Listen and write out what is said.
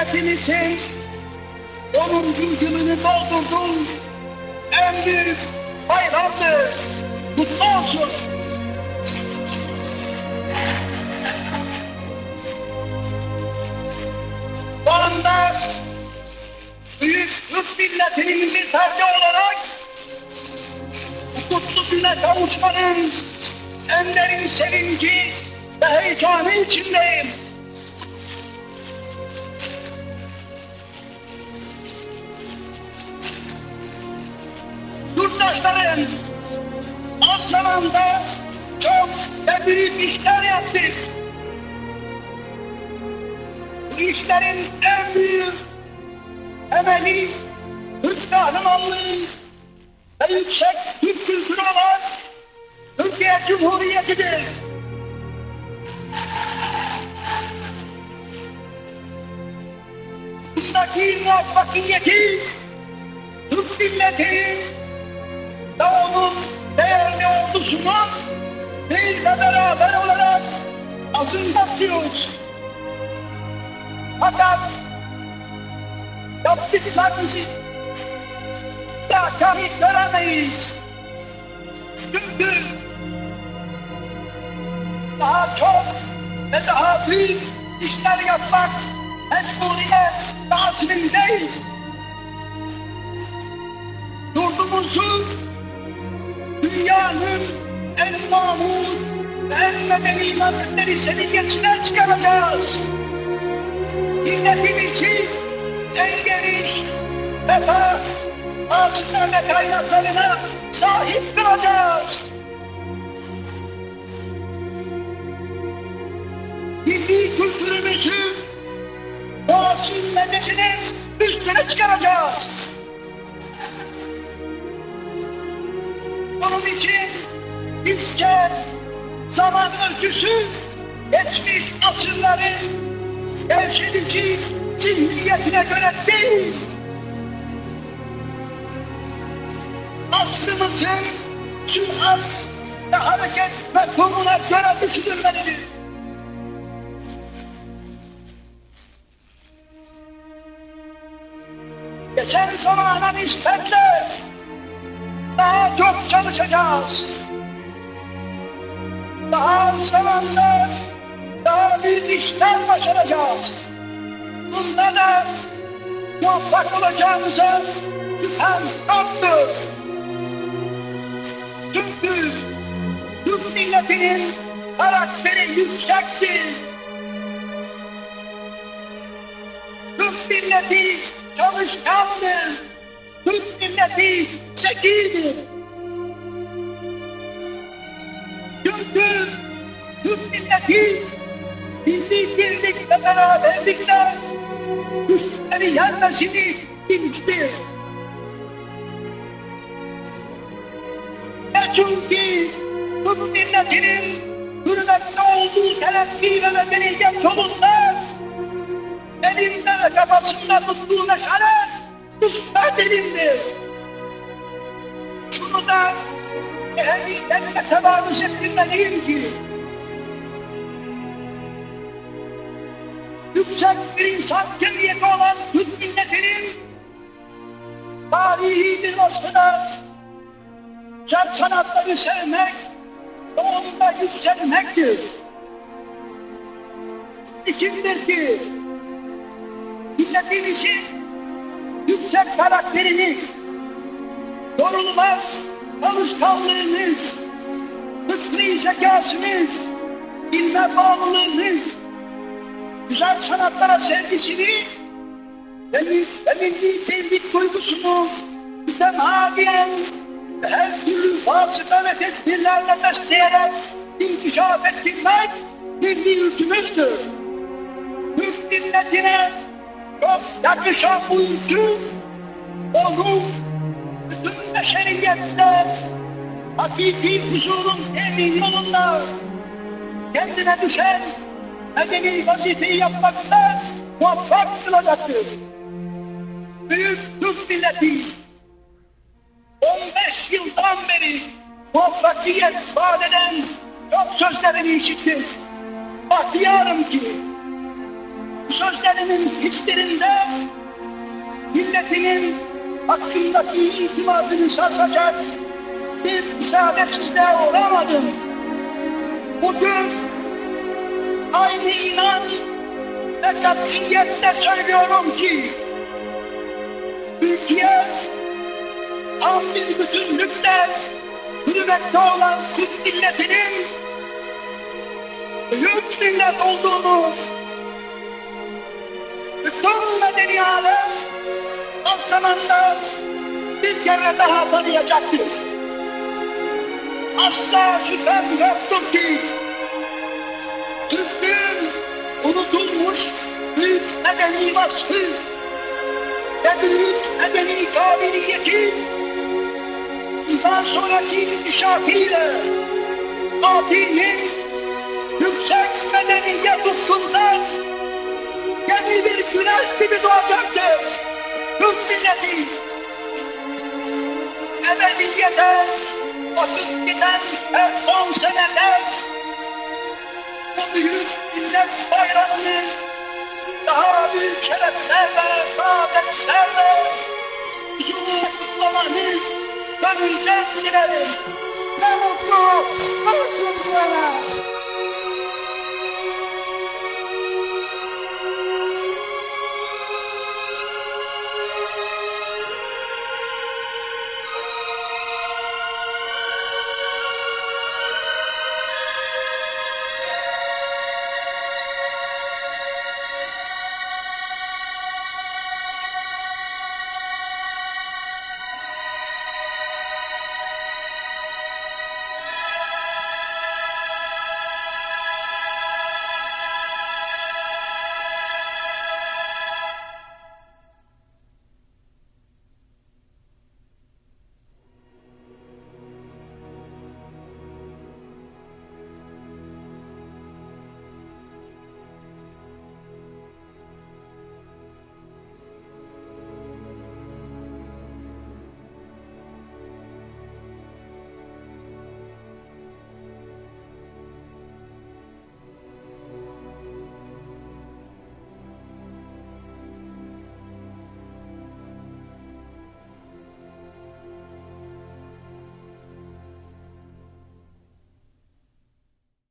Cumhuriyetimizin 10. yılını doldurdun. En büyük bayramdır. Kutlu olsun. Anda büyük Türk milletinin bir ferdi olarak kutlu güne kavuşmanın en derin sevinci ve heyecanı içindeyim. Yurttaşlarım az zamanda çok ve büyük işler yaptık. Bu işlerin en büyük temeli Türk kahramanlığı ve yüksek Türk kültürü olan Türkiye Cumhuriyeti'dir. Bundaki muvaffakiyeti Türk milletinin ve onun değerli ordusunun bir ve beraber olarak azında tutuyoruz. Fakat yaptıklarımızı da kayıt göremeyiz. Çünkü daha çok ve daha büyük işler yapmak mecburiyet tazimindeyiz. Yurdumuzu dünyanın en mamur ve en medeni memleketleri seviyesine çıkaracağız. Milletimizi en geniş refah, ağaçlar ve kaynaklarına sahip kılacağız. Milli kültürümüzü doğasının medeniyetinin üstüne çıkaracağız. Bunun için bizce zaman ölçüsü geçmiş asırları gevşedici zihniyetine göre değil, aslımızın sürat ve hareket ve konuna göre düşünülmelidir. Geçen zamana nispetle daha çok çalışacağız. Daha zamanda daha büyük işler başaracağız. Bunda da muvaffak olacağımıza şüphem yoktur. Çünkü Türk milletinin karakteri yüksektir. Türk milleti çalışkandır. Türk milleti zekidir. Çünkü Türk milleti milli birlik ve beraberlikle güçleri yenmesini bilmiştir. Ve çünkü Türk milletinin hürmetli olduğu terakki ve medeniyet yolunda elinde ve kafasında tuttuğu meşale müstahdilimdir. Şunu da ehemmiyetine tevarüz ettirmeliyim ki yüksek bir insan cemiyeti olan Türk milletinin tarihi bir vasfına güzel sanatları sevmek onunla yükselmektir. İçindir ki milletimizin yüksek karakterini, yorulmaz alışkanlığını, fıtri zekasını, ilme bağlılığını, güzel sanatlara sevgisini ve, ve milli tevhid duygusunu mütemadiyen her türlü vasıta ve tedbirlerle besleyerek inkişaf ettirmek milli yükümüzdür. Türk milletine çok yakışan bu yükü onun bütün beşeriyetle hakiki huzurun emin yolunda kendine düşen medeni vazifeyi yapmakta muvaffak kılacaktır. Büyük Türk milleti 15 yıldan beri muvaffakiyet vaat eden çok sözlerini işittim. Bahtiyarım ki bu sözlerimin hiçbirinde milletinin hakkındaki itimadını sarsacak bir isabetsizliğe uğramadım. Bugün aynı inan ve katiyetle söylüyorum ki Türkiye tam bir bütünlükle hürmette olan Türk milletinin büyük millet olduğunu bütün medeni alem az zamanda bir kere daha tanıyacaktır. Asla şüphem yoktur ki Türklüğün unutulmuş büyük medeni vasfı ve büyük medeni kabiliyeti bundan sonraki inkişafıyla Fatih'in yüksek medeniyet ufkundan yeni bir güneş gibi doğacaktır. Türk milleti ebediyete akıp giden her son seneler bu büyük millet bayramını daha büyük şereflerle, saadetlerle huzurla kutlamanı gönülden dilerim. Ne mutlu, bana.